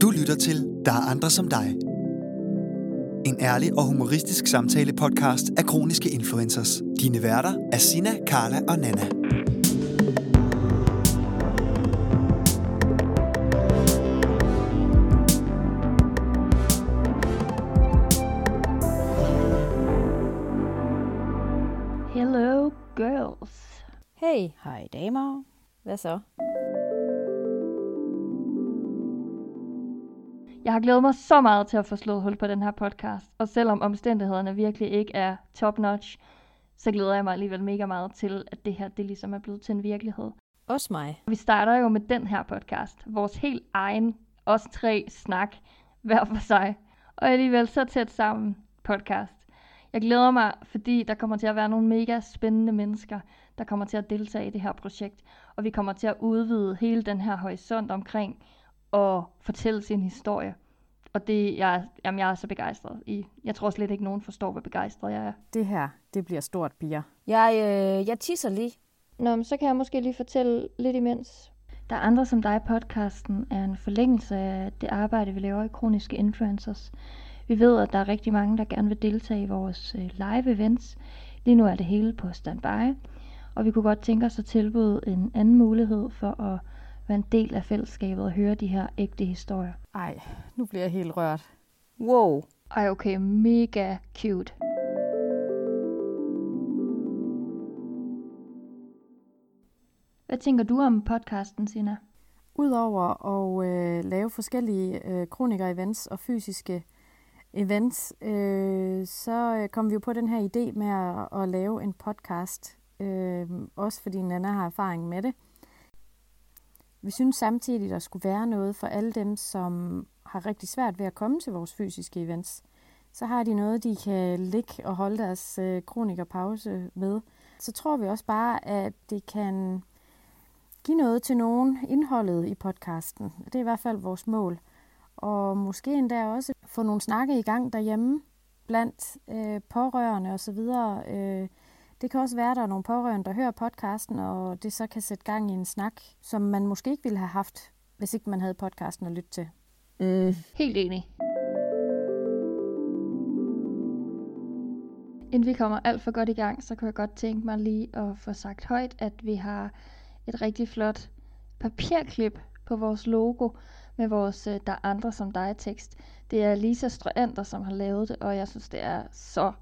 Du lytter til Der er andre som dig. En ærlig og humoristisk samtale podcast af kroniske influencers. Dine værter er Sina, Karla og Nana. Hello girls. Hey, hej damer. Hvad så? Jeg har glædet mig så meget til at få slået hul på den her podcast, og selvom omstændighederne virkelig ikke er top notch, så glæder jeg mig alligevel mega meget til, at det her det ligesom er blevet til en virkelighed. Også mig. Vi starter jo med den her podcast, vores helt egen, os tre snak, hver for sig, og alligevel så tæt sammen podcast. Jeg glæder mig, fordi der kommer til at være nogle mega spændende mennesker, der kommer til at deltage i det her projekt, og vi kommer til at udvide hele den her horisont omkring at fortælle sin historie. Og det, jeg, jamen, jeg er så begejstret i. Jeg tror slet ikke, nogen forstår, hvor begejstret jeg er. Det her, det bliver stort, piger. Jeg, øh, jeg tisser lige. Nå, men så kan jeg måske lige fortælle lidt imens. Der er andre som dig podcasten er en forlængelse af det arbejde, vi laver i Kroniske Influencers. Vi ved, at der er rigtig mange, der gerne vil deltage i vores øh, live events. Lige nu er det hele på standby, og vi kunne godt tænke os at tilbyde en anden mulighed for at være en del af fællesskabet og høre de her ægte historier. Ej, nu bliver jeg helt rørt. Wow. Ej, okay, mega cute. Hvad tænker du om podcasten, Sina? Udover at øh, lave forskellige øh, kroniker-events og fysiske events, øh, så øh, kom vi jo på den her idé med at, at lave en podcast. Øh, også fordi Nana har erfaring med det. Vi synes samtidig, at der skulle være noget for alle dem, som har rigtig svært ved at komme til vores fysiske events. Så har de noget, de kan ligge og holde deres øh, kronikerpause med. Så tror vi også bare, at det kan give noget til nogen indholdet i podcasten. Det er i hvert fald vores mål. Og måske endda også få nogle snakke i gang derhjemme blandt øh, pårørende osv. Øh, det kan også være, at der er nogle pårørende, der hører podcasten, og det så kan sætte gang i en snak, som man måske ikke ville have haft, hvis ikke man havde podcasten at lytte til. Mm. Helt enig. Inden vi kommer alt for godt i gang, så kunne jeg godt tænke mig lige at få sagt højt, at vi har et rigtig flot papirklip på vores logo med vores øh, Der er andre som dig tekst. Det er Lisa Strøander, som har lavet det, og jeg synes, det er så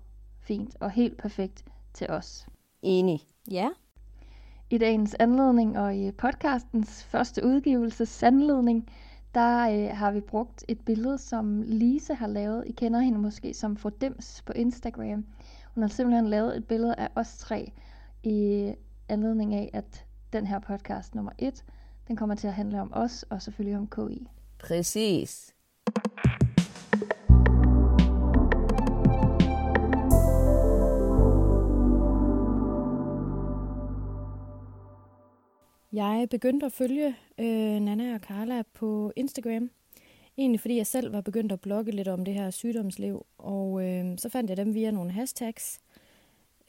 fint og helt perfekt til os. Enig. Ja. I dagens anledning og i podcastens første udgivelse, Sandledning, der øh, har vi brugt et billede, som Lise har lavet. I kender hende måske som Fordims på Instagram. Hun har simpelthen lavet et billede af os tre i anledning af, at den her podcast nummer et, den kommer til at handle om os og selvfølgelig om KI. Præcis. Jeg begyndte at følge øh, Nana og Carla på Instagram. Egentlig fordi jeg selv var begyndt at blogge lidt om det her sygdomsliv. Og øh, så fandt jeg dem via nogle hashtags.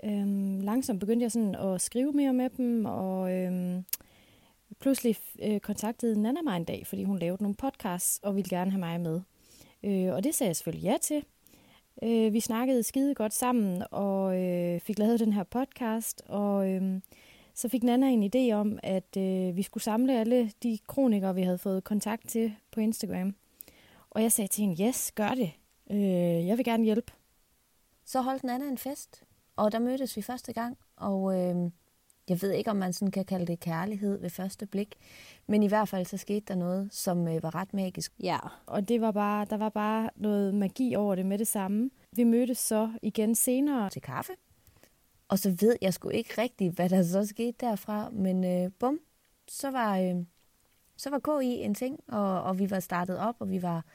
Øh, langsomt begyndte jeg sådan at skrive mere med dem. Og øh, pludselig øh, kontaktede Nana mig en dag, fordi hun lavede nogle podcasts og ville gerne have mig med. Øh, og det sagde jeg selvfølgelig ja til. Øh, vi snakkede skide godt sammen og øh, fik lavet den her podcast. Og... Øh, så fik Nana en idé om, at øh, vi skulle samle alle de kronikere, vi havde fået kontakt til på Instagram. Og jeg sagde til hende, yes, gør det. Øh, jeg vil gerne hjælpe. Så holdt Nana en fest, og der mødtes vi første gang, og øh, jeg ved ikke, om man sådan kan kalde det kærlighed ved første blik, men i hvert fald så skete der noget, som øh, var ret magisk. Ja, og det var bare, der var bare noget magi over det med det samme. Vi mødtes så igen senere til kaffe, og så ved jeg sgu ikke rigtigt, hvad der så skete derfra, men øh, bum, så var, øh, så var KI en ting, og, og vi var startet op, og vi var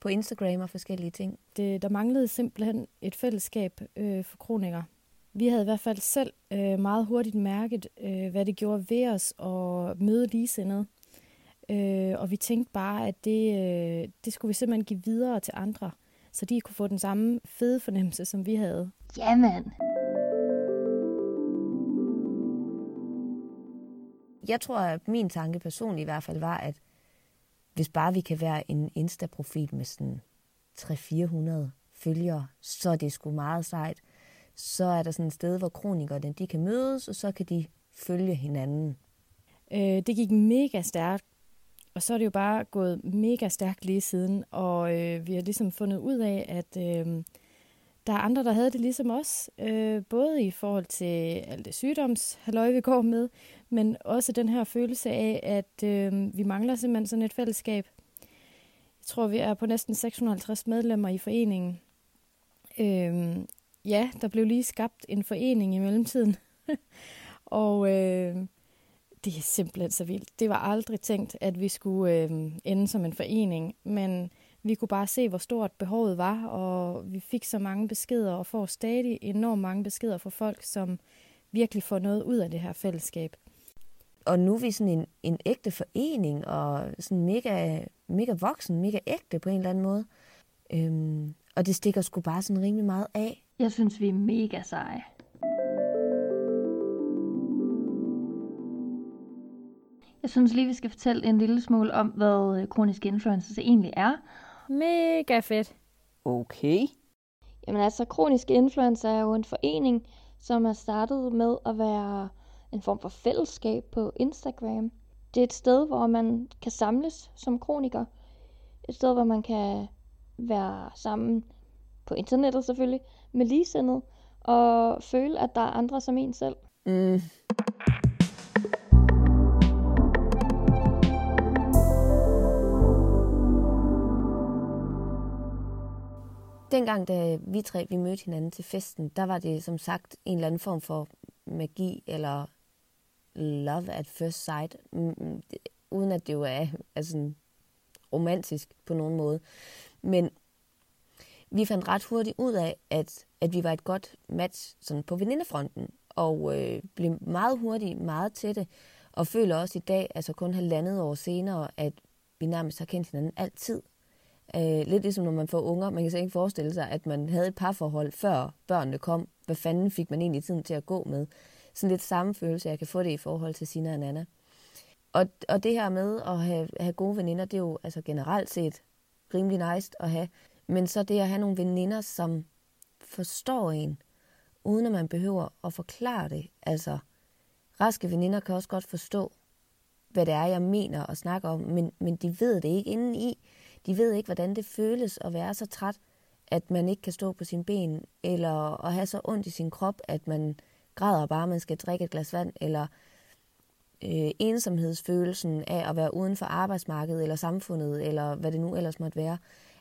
på Instagram og forskellige ting. Det, der manglede simpelthen et fællesskab øh, for kronikere. Vi havde i hvert fald selv øh, meget hurtigt mærket, øh, hvad det gjorde ved os at møde ligesindede. Øh, og vi tænkte bare, at det, øh, det skulle vi simpelthen give videre til andre, så de kunne få den samme fede fornemmelse, som vi havde. Jamen. Jeg tror, at min tanke personligt i hvert fald var, at hvis bare vi kan være en Insta-profil med sådan 300-400 følgere, så er det sgu meget sejt. Så er der sådan et sted, hvor kronikerne de kan mødes, og så kan de følge hinanden. Øh, det gik mega stærkt, og så er det jo bare gået mega stærkt lige siden, og øh, vi har ligesom fundet ud af, at øh, der er andre, der havde det ligesom os, øh, både i forhold til alt det sygdomshalløj, vi går med, men også den her følelse af, at øh, vi mangler simpelthen sådan et fællesskab. Jeg tror, vi er på næsten 650 medlemmer i foreningen. Øh, ja, der blev lige skabt en forening i mellemtiden. og øh, det er simpelthen så vildt. Det var aldrig tænkt, at vi skulle øh, ende som en forening, men vi kunne bare se, hvor stort behovet var, og vi fik så mange beskeder og får stadig enormt mange beskeder fra folk, som virkelig får noget ud af det her fællesskab. Og nu er vi sådan en, en ægte forening, og sådan mega, mega voksen, mega ægte på en eller anden måde. Øhm, og det stikker sgu bare sådan rimelig meget af. Jeg synes, vi er mega seje. Jeg synes lige, vi skal fortælle en lille smule om, hvad kroniske influencer egentlig er. Mega fedt. Okay. Jamen altså, kroniske influencer er jo en forening, som er startet med at være en form for fællesskab på Instagram. Det er et sted, hvor man kan samles som kroniker. Et sted, hvor man kan være sammen på internettet selvfølgelig, med ligesindet, og føle, at der er andre som en selv. Mm. Dengang, da vi tre vi mødte hinanden til festen, der var det som sagt en eller anden form for magi eller love at first sight, mm, mm, uden at det jo er altså, romantisk på nogen måde. Men vi fandt ret hurtigt ud af, at, at vi var et godt match sådan på venindefronten, og øh, blev meget hurtigt meget tætte, og føler også i dag, altså kun halvandet år senere, at vi nærmest har kendt hinanden altid. Øh, lidt ligesom når man får unger, man kan slet ikke forestille sig, at man havde et parforhold før børnene kom. Hvad fanden fik man egentlig tiden til at gå med? Sådan lidt samme følelse, jeg kan få det i forhold til Sina og Nana. Og, og det her med at have, have gode veninder, det er jo altså generelt set rimelig nice at have. Men så det at have nogle veninder, som forstår en, uden at man behøver at forklare det. Altså, raske veninder kan også godt forstå, hvad det er, jeg mener og snakker om, men, men de ved det ikke indeni. i. De ved ikke, hvordan det føles at være så træt, at man ikke kan stå på sine ben, eller at have så ondt i sin krop, at man græder bare, at man skal drikke et glas vand, eller øh, ensomhedsfølelsen af at være uden for arbejdsmarkedet, eller samfundet, eller hvad det nu ellers måtte være.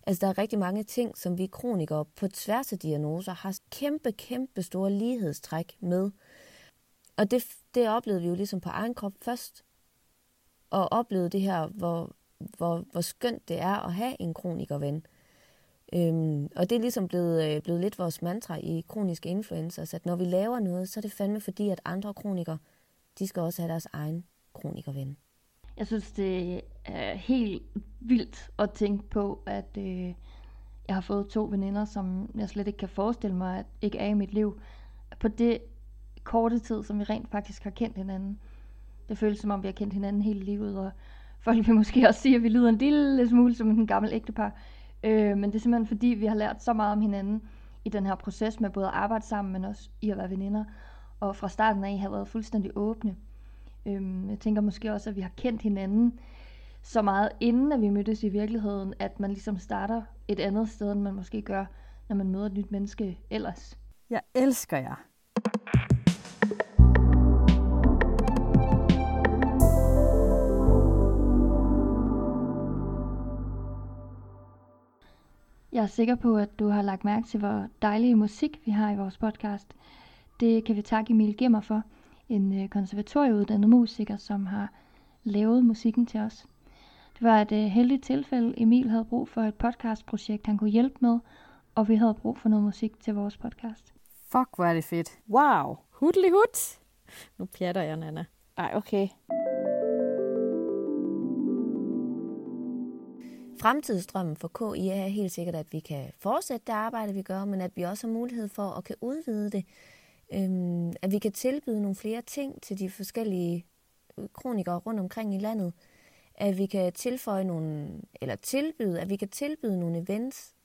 Altså, der er rigtig mange ting, som vi kronikere på tværs af diagnoser har kæmpe, kæmpe store lighedstræk med. Og det, det oplevede vi jo ligesom på egen krop først. Og oplevede det her, hvor, hvor, hvor skønt det er at have en kronikerven. Øhm, og det er ligesom blevet, øh, blevet lidt vores mantra i kroniske influencers, at når vi laver noget, så er det fandme fordi, at andre kronikere, de skal også have deres egen kronikerven. Jeg synes, det er helt vildt at tænke på, at øh, jeg har fået to veninder, som jeg slet ikke kan forestille mig, at ikke er i mit liv. På det korte tid, som vi rent faktisk har kendt hinanden. Det føles som om, vi har kendt hinanden hele livet, og folk vil måske også sige, at vi lyder en lille smule som en gammel ægtepar. Øh, men det er simpelthen fordi, vi har lært så meget om hinanden i den her proces med både at arbejde sammen, men også i at være veninder. Og fra starten af har været fuldstændig åbne. Øh, jeg tænker måske også, at vi har kendt hinanden så meget inden, at vi mødtes i virkeligheden, at man ligesom starter et andet sted, end man måske gør, når man møder et nyt menneske ellers. Jeg elsker jer. Jeg er sikker på, at du har lagt mærke til, hvor dejlig musik vi har i vores podcast. Det kan vi takke Emil Gemmer for, en øh, konservatorieuddannet musiker, som har lavet musikken til os. Det var et øh, heldigt tilfælde. Emil havde brug for et podcastprojekt, han kunne hjælpe med, og vi havde brug for noget musik til vores podcast. Fuck, hvor er det fedt. Wow. Hudli hud. Nu pjatter jeg, Nana. Ej, okay. Fremtidsdrømmen for KI er helt sikkert, at vi kan fortsætte det arbejde, vi gør, men at vi også har mulighed for at kan udvide det. Øhm, at vi kan tilbyde nogle flere ting til de forskellige øh, kronikere rundt omkring i landet. at vi kan tilføje nogle, eller tilbyde, at vi kan tilbyde nogle events,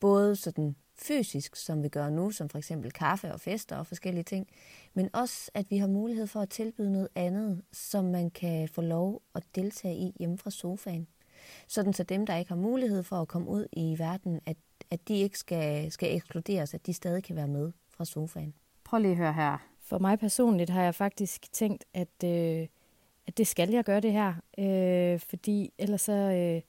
både sådan fysisk, som vi gør nu, som for eksempel kaffe og fester og forskellige ting, men også, at vi har mulighed for at tilbyde noget andet, som man kan få lov at deltage i hjemme fra sofaen. Sådan så dem, der ikke har mulighed for at komme ud i verden, at, at de ikke skal, skal ekskluderes, at de stadig kan være med fra sofaen. Prøv lige at høre her. For mig personligt har jeg faktisk tænkt, at, øh, at det skal jeg gøre det her, øh, fordi ellers så, øh,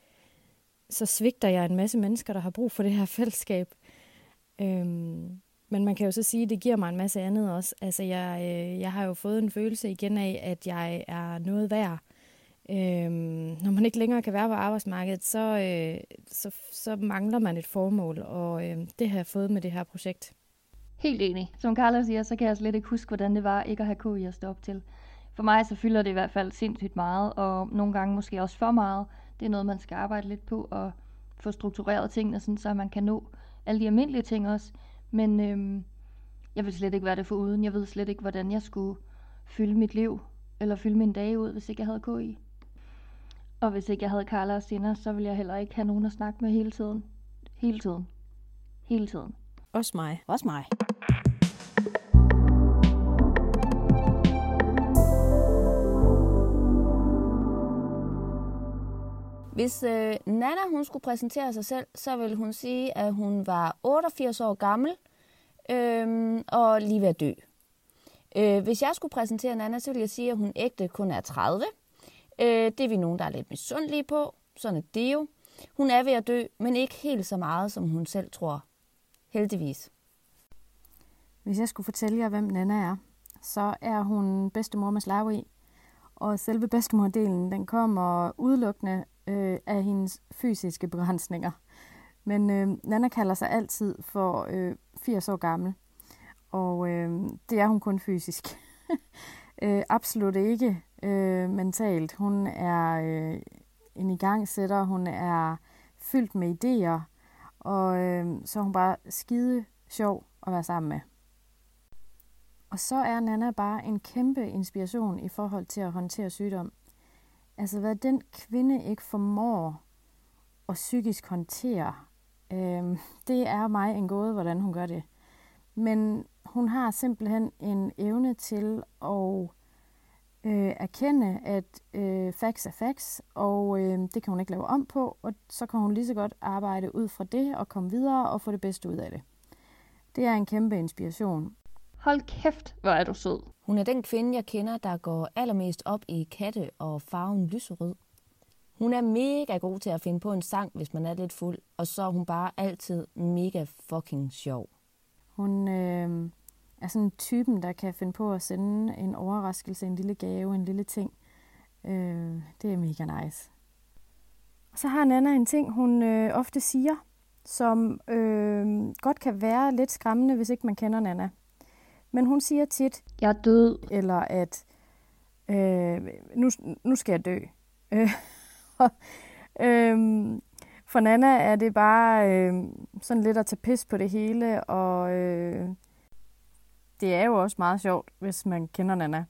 så svigter jeg en masse mennesker, der har brug for det her fællesskab. Øhm, men man kan jo så sige, at det giver mig en masse andet også. Altså, jeg, øh, jeg har jo fået en følelse igen af, at jeg er noget værd. Øhm, når man ikke længere kan være på arbejdsmarkedet, så, øh, så, så mangler man et formål, og øh, det har jeg fået med det her projekt. Helt enig. Som Carla siger, så kan jeg altså slet ikke huske, hvordan det var ikke at have KI at stå op til. For mig så fylder det i hvert fald sindssygt meget, og nogle gange måske også for meget. Det er noget, man skal arbejde lidt på, og få struktureret tingene, sådan, så man kan nå alle de almindelige ting også. Men øhm, jeg vil slet ikke være det for uden. Jeg ved slet ikke, hvordan jeg skulle fylde mit liv, eller fylde min dage ud, hvis ikke jeg havde KI. Og hvis ikke jeg havde Carla og Sina, så ville jeg heller ikke have nogen at snakke med hele tiden. Hele tiden. Hele tiden. Også mig. Også mig. Hvis øh, Nana hun skulle præsentere sig selv, så ville hun sige, at hun var 88 år gammel øh, og lige ved at dø. Øh, hvis jeg skulle præsentere Nana, så ville jeg sige, at hun ægte kun er 30. Øh, det er vi nogen, der er lidt misundelige på. Sådan er det jo. Hun er ved at dø, men ikke helt så meget, som hun selv tror. Heldigvis. Hvis jeg skulle fortælle jer, hvem Nana er, så er hun bedstemor med slaveri. Og selve bedstemordelen, den kommer udelukkende øh, af hendes fysiske begrænsninger. Men øh, Nana kalder sig altid for øh, 80 år gammel, og øh, det er hun kun fysisk. øh, absolut ikke øh, mentalt. Hun er øh, en igangsætter, hun er fyldt med idéer, og øh, så er hun bare skide sjov at være sammen med. Og så er Nana bare en kæmpe inspiration i forhold til at håndtere sygdom. Altså hvad den kvinde ikke formår at psykisk håndtere, øh, det er mig en gåde, hvordan hun gør det. Men hun har simpelthen en evne til at øh, erkende, at øh, facts er facts, og øh, det kan hun ikke lave om på, og så kan hun lige så godt arbejde ud fra det og komme videre og få det bedste ud af det. Det er en kæmpe inspiration. Hold kæft, hvor er du sød. Hun er den kvinde, jeg kender, der går allermest op i katte og farven lyserød. Hun er mega god til at finde på en sang, hvis man er lidt fuld, og så er hun bare altid mega fucking sjov. Hun øh, er sådan typen, der kan finde på at sende en overraskelse, en lille gave, en lille ting. Øh, det er mega nice. Og så har Nana en ting, hun øh, ofte siger, som øh, godt kan være lidt skræmmende, hvis ikke man kender Nana. Men hun siger tit, jeg er død, eller at øh, nu, nu skal jeg dø. øh, for Nana er det bare øh, sådan lidt at tage pis på det hele, og øh, det er jo også meget sjovt, hvis man kender Nana.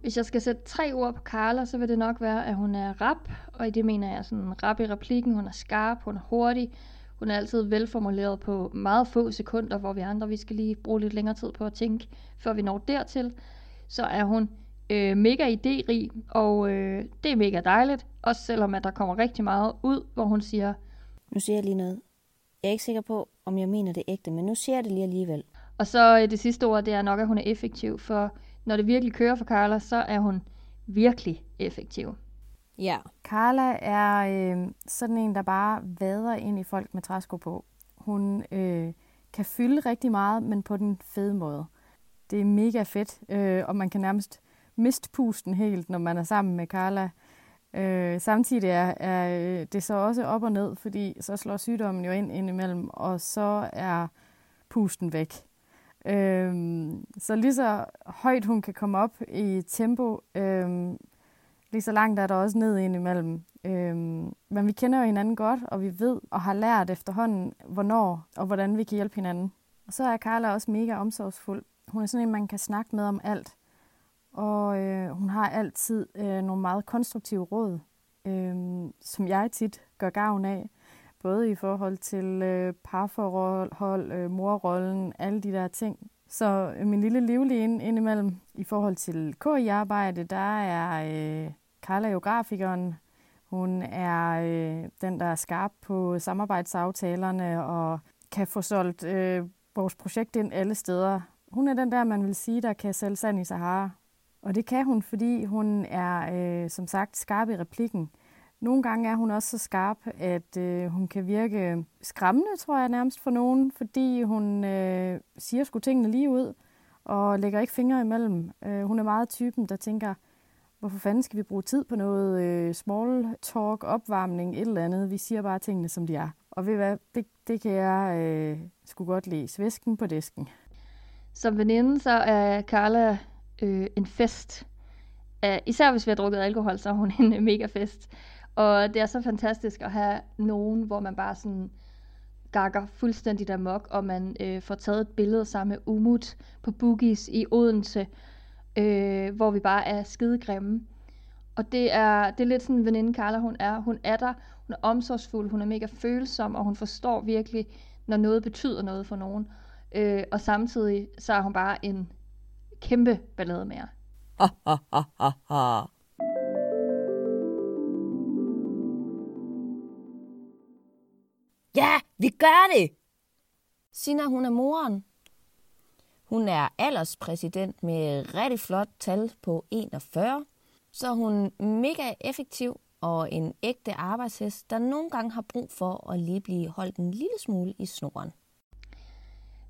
Hvis jeg skal sætte tre ord på Carla, så vil det nok være, at hun er rap, og i det mener jeg sådan rap i replikken. Hun er skarp, hun er hurtig, hun er altid velformuleret på meget få sekunder, hvor vi andre vi skal lige bruge lidt længere tid på at tænke, før vi når dertil. Så er hun øh, mega idérig, og øh, det er mega dejligt. Også selvom at der kommer rigtig meget ud, hvor hun siger... Nu siger jeg lige noget. Jeg er ikke sikker på, om jeg mener det ægte, men nu siger jeg det lige alligevel. Og så øh, det sidste ord, det er nok, at hun er effektiv, for når det virkelig kører for Carla, så er hun virkelig effektiv. Ja. Carla er øh, sådan en, der bare vader ind i folk med træsko på. Hun øh, kan fylde rigtig meget, men på den fede måde. Det er mega fedt, øh, og man kan nærmest miste pusten helt, når man er sammen med Carla. Øh, samtidig er, er øh, det så også op og ned, fordi så slår sygdommen jo ind indimellem, og så er pusten væk. Øh, så lige så højt hun kan komme op i tempo, øh, lige så langt er der også ned indimellem. Øh, men vi kender jo hinanden godt, og vi ved og har lært efterhånden, hvornår og hvordan vi kan hjælpe hinanden. Og så er Carla også mega omsorgsfuld. hun er sådan en, man kan snakke med om alt. Og øh, hun har altid øh, nogle meget konstruktive råd, øh, som jeg tit gør gavn af. Både i forhold til øh, parforhold, øh, morrollen, alle de der ting. Så øh, min lille livlige ind, indimellem i forhold til KI-arbejde, der er øh, Carla jo grafikeren. Hun er øh, den, der er skarp på samarbejdsaftalerne og kan få solgt øh, vores projekt ind alle steder. Hun er den der, man vil sige, der kan sælge sand i Sahara. Og det kan hun, fordi hun er, øh, som sagt, skarp i replikken. Nogle gange er hun også så skarp, at øh, hun kan virke skræmmende, tror jeg nærmest for nogen, fordi hun øh, siger sgu tingene lige ud og lægger ikke fingre imellem. Øh, hun er meget typen, der tænker, hvorfor fanden skal vi bruge tid på noget øh, small talk, opvarmning, et eller andet. Vi siger bare tingene, som de er. Og ved hvad, det, det kan jeg øh, sgu godt lide. Svæsken på disken. Som veninde, så er Carla øh, en fest. Uh, især hvis vi har drukket alkohol, så er hun en mega fest. Og det er så fantastisk at have nogen, hvor man bare sådan gakker fuldstændig amok, og man øh, får taget et billede sammen med Umut på Boogies i Odense, øh, hvor vi bare er skide grimme. Og det er, det er lidt sådan, veninde Carla, hun er. Hun er der, hun er omsorgsfuld, hun er mega følsom, og hun forstår virkelig, når noget betyder noget for nogen. Øh, og samtidig så er hun bare en kæmpe ballade mere. Ja, vi gør det! Sina, hun er moren. Hun er alderspræsident med rigtig flot tal på 41. Så er hun mega effektiv og en ægte arbejdshest, der nogle gange har brug for at lige blive holdt en lille smule i snoren.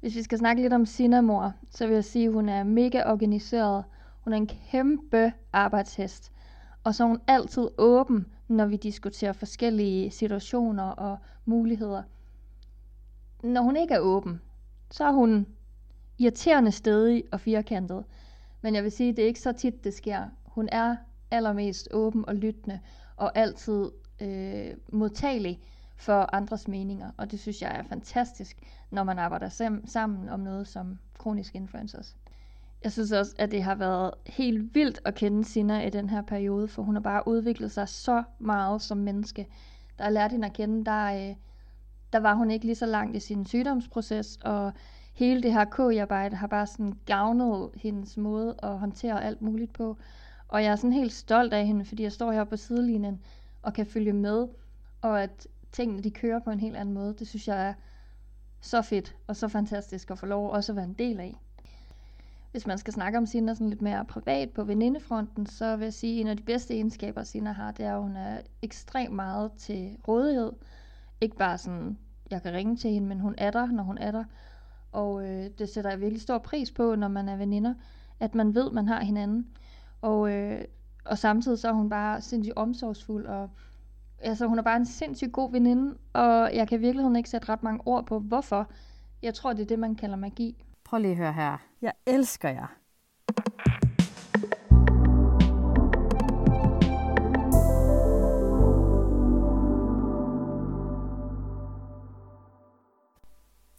Hvis vi skal snakke lidt om Sinamor, så vil jeg sige, at hun er mega organiseret. Hun er en kæmpe arbejdshest. Og så er hun altid åben, når vi diskuterer forskellige situationer og muligheder. Når hun ikke er åben, så er hun irriterende stedig og firkantet. Men jeg vil sige, at det er ikke så tit, det sker. Hun er allermest åben og lyttende og altid øh, modtagelig for andres meninger. Og det synes jeg er fantastisk, når man arbejder sammen om noget som kronisk influencers. Jeg synes også, at det har været helt vildt at kende Sina i den her periode, for hun har bare udviklet sig så meget som menneske. Der har lært hende at kende, der, øh, der var hun ikke lige så langt i sin sygdomsproces, og hele det her KI-arbejde har bare sådan gavnet hendes måde at håndtere alt muligt på. Og jeg er sådan helt stolt af hende, fordi jeg står her på sidelinjen og kan følge med, og at tingene de kører på en helt anden måde. Det synes jeg er så fedt og så fantastisk at få lov også at være en del af. Hvis man skal snakke om Sina sådan lidt mere privat på venindefronten, så vil jeg sige, at en af de bedste egenskaber, Sina har, det er, at hun er ekstremt meget til rådighed. Ikke bare sådan, jeg kan ringe til hende, men hun er der, når hun er der. Og øh, det sætter jeg virkelig stor pris på, når man er veninder, at man ved, man har hinanden. Og, øh, og samtidig så er hun bare sindssygt omsorgsfuld, og altså, hun er bare en sindssygt god veninde, og jeg kan virkeligheden ikke sætte ret mange ord på, hvorfor. Jeg tror, det er det, man kalder magi. Prøv lige at høre her. Jeg elsker jer.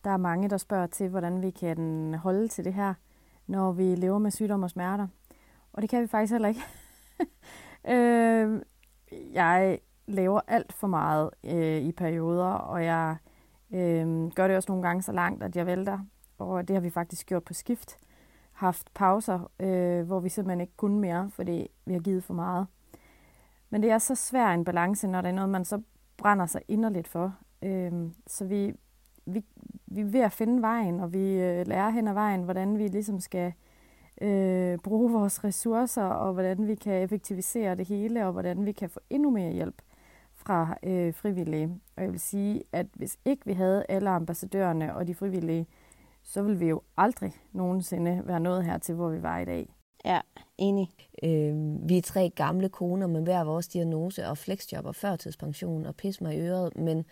Der er mange, der spørger til, hvordan vi kan holde til det her, når vi lever med sygdom og smerter. Og det kan vi faktisk heller ikke. øh, jeg laver alt for meget øh, i perioder, og jeg øh, gør det også nogle gange så langt, at jeg vælter. Og det har vi faktisk gjort på skift. Haft pauser, øh, hvor vi simpelthen ikke kunne mere, fordi vi har givet for meget. Men det er så svært en balance, når det er noget, man så brænder sig inderligt for. Øh, så vi, vi, vi er ved at finde vejen, og vi øh, lærer hen ad vejen, hvordan vi ligesom skal øh, bruge vores ressourcer, og hvordan vi kan effektivisere det hele, og hvordan vi kan få endnu mere hjælp fra øh, frivillige. Og jeg vil sige, at hvis ikke vi havde alle ambassadørerne og de frivillige, så ville vi jo aldrig nogensinde være nået her til, hvor vi var i dag. Ja, enig. Øh, vi er tre gamle koner med hver vores diagnose og flexjob og førtidspension og pis mig i øret, men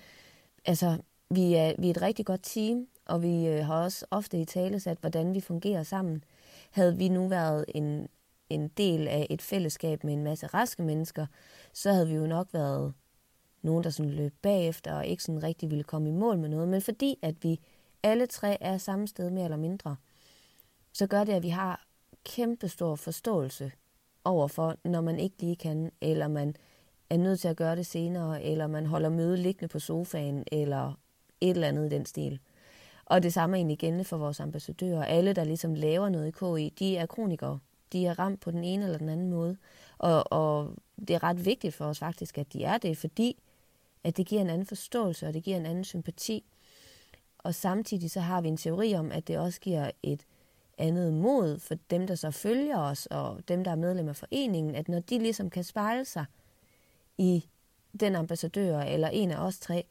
altså, vi er, vi er et rigtig godt team, og vi øh, har også ofte i tale sat, hvordan vi fungerer sammen. Havde vi nu været en, en del af et fællesskab med en masse raske mennesker, så havde vi jo nok været nogen, der sådan løb bagefter og ikke sådan rigtig ville komme i mål med noget. Men fordi at vi alle tre er samme sted mere eller mindre, så gør det, at vi har kæmpestor forståelse overfor, når man ikke lige kan, eller man er nødt til at gøre det senere, eller man holder møde liggende på sofaen, eller et eller andet i den stil. Og det samme er egentlig gældende for vores ambassadører. Alle, der ligesom laver noget i KI, de er kronikere. De er ramt på den ene eller den anden måde. Og, og det er ret vigtigt for os faktisk, at de er det, fordi at det giver en anden forståelse, og det giver en anden sympati. Og samtidig så har vi en teori om, at det også giver et andet mod for dem, der så følger os, og dem, der er medlem af foreningen, at når de ligesom kan spejle sig i den ambassadør, eller en af os tre,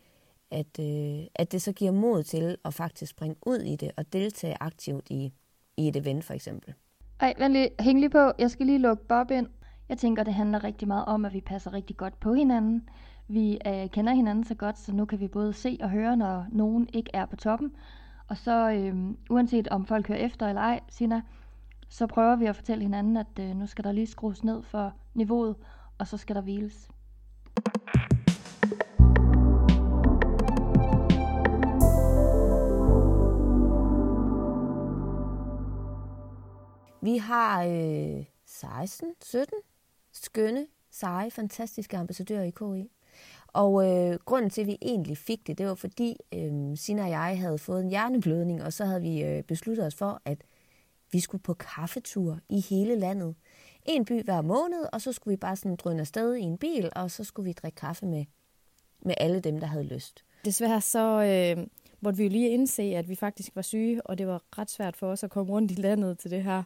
at, øh, at det så giver mod til at faktisk springe ud i det, og deltage aktivt i, i et event for eksempel. Ej, vent lige, hæng lige på. Jeg skal lige lukke Bob ind. Jeg tænker, det handler rigtig meget om, at vi passer rigtig godt på hinanden. Vi øh, kender hinanden så godt, så nu kan vi både se og høre, når nogen ikke er på toppen. Og så øh, uanset om folk hører efter eller ej, Sina, så prøver vi at fortælle hinanden, at øh, nu skal der lige skrues ned for niveauet, og så skal der hviles. Vi har øh, 16, 17 skønne, seje, fantastiske ambassadører i KI. Og øh, grunden til, at vi egentlig fik det, det var fordi øh, Sina og jeg havde fået en hjerneblødning, og så havde vi øh, besluttet os for, at vi skulle på kaffetur i hele landet. En by hver måned, og så skulle vi bare sådan drøne afsted i en bil, og så skulle vi drikke kaffe med, med alle dem, der havde lyst. Desværre så øh, måtte vi jo lige indse, at vi faktisk var syge, og det var ret svært for os at komme rundt i landet til det her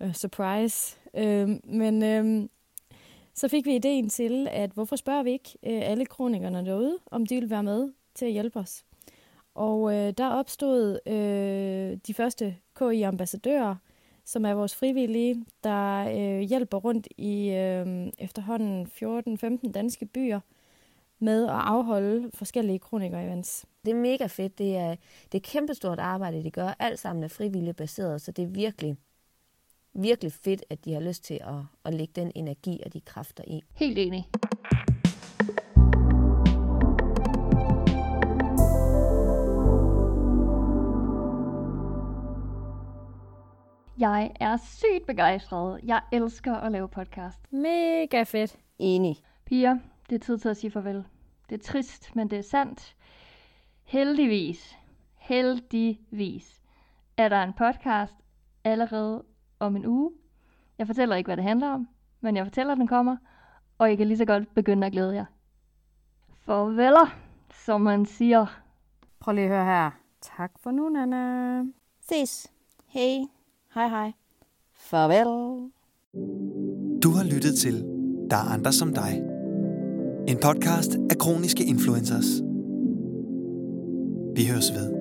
øh, surprise. Øh, men øh, så fik vi ideen til, at hvorfor spørger vi ikke øh, alle kronikerne derude, om de vil være med til at hjælpe os. Og øh, der opstod øh, de første KI-ambassadører, som er vores frivillige, der øh, hjælper rundt i øh, efterhånden 14-15 danske byer med at afholde forskellige kroniker-events. Det er mega fedt. Det er, det er kæmpestort arbejde, de gør. Alt sammen er frivilligt baseret, så det er virkelig, virkelig fedt, at de har lyst til at, at lægge den energi og de kræfter i. Helt enig. Jeg er sygt begejstret. Jeg elsker at lave podcast. Mega fedt. Enig. Piger, det er tid til at sige farvel. Det er trist, men det er sandt. Heldigvis, heldigvis, er der en podcast allerede om en uge. Jeg fortæller ikke, hvad det handler om, men jeg fortæller, at den kommer, og I kan lige så godt begynde at glæde jer. Farveler, som man siger. Prøv lige at høre her. Tak for nu, Nana. Ses. Hej. Hej hej. Farvel. Du har lyttet til Der er andre som dig. En podcast af kroniske influencers. Vi høres ved.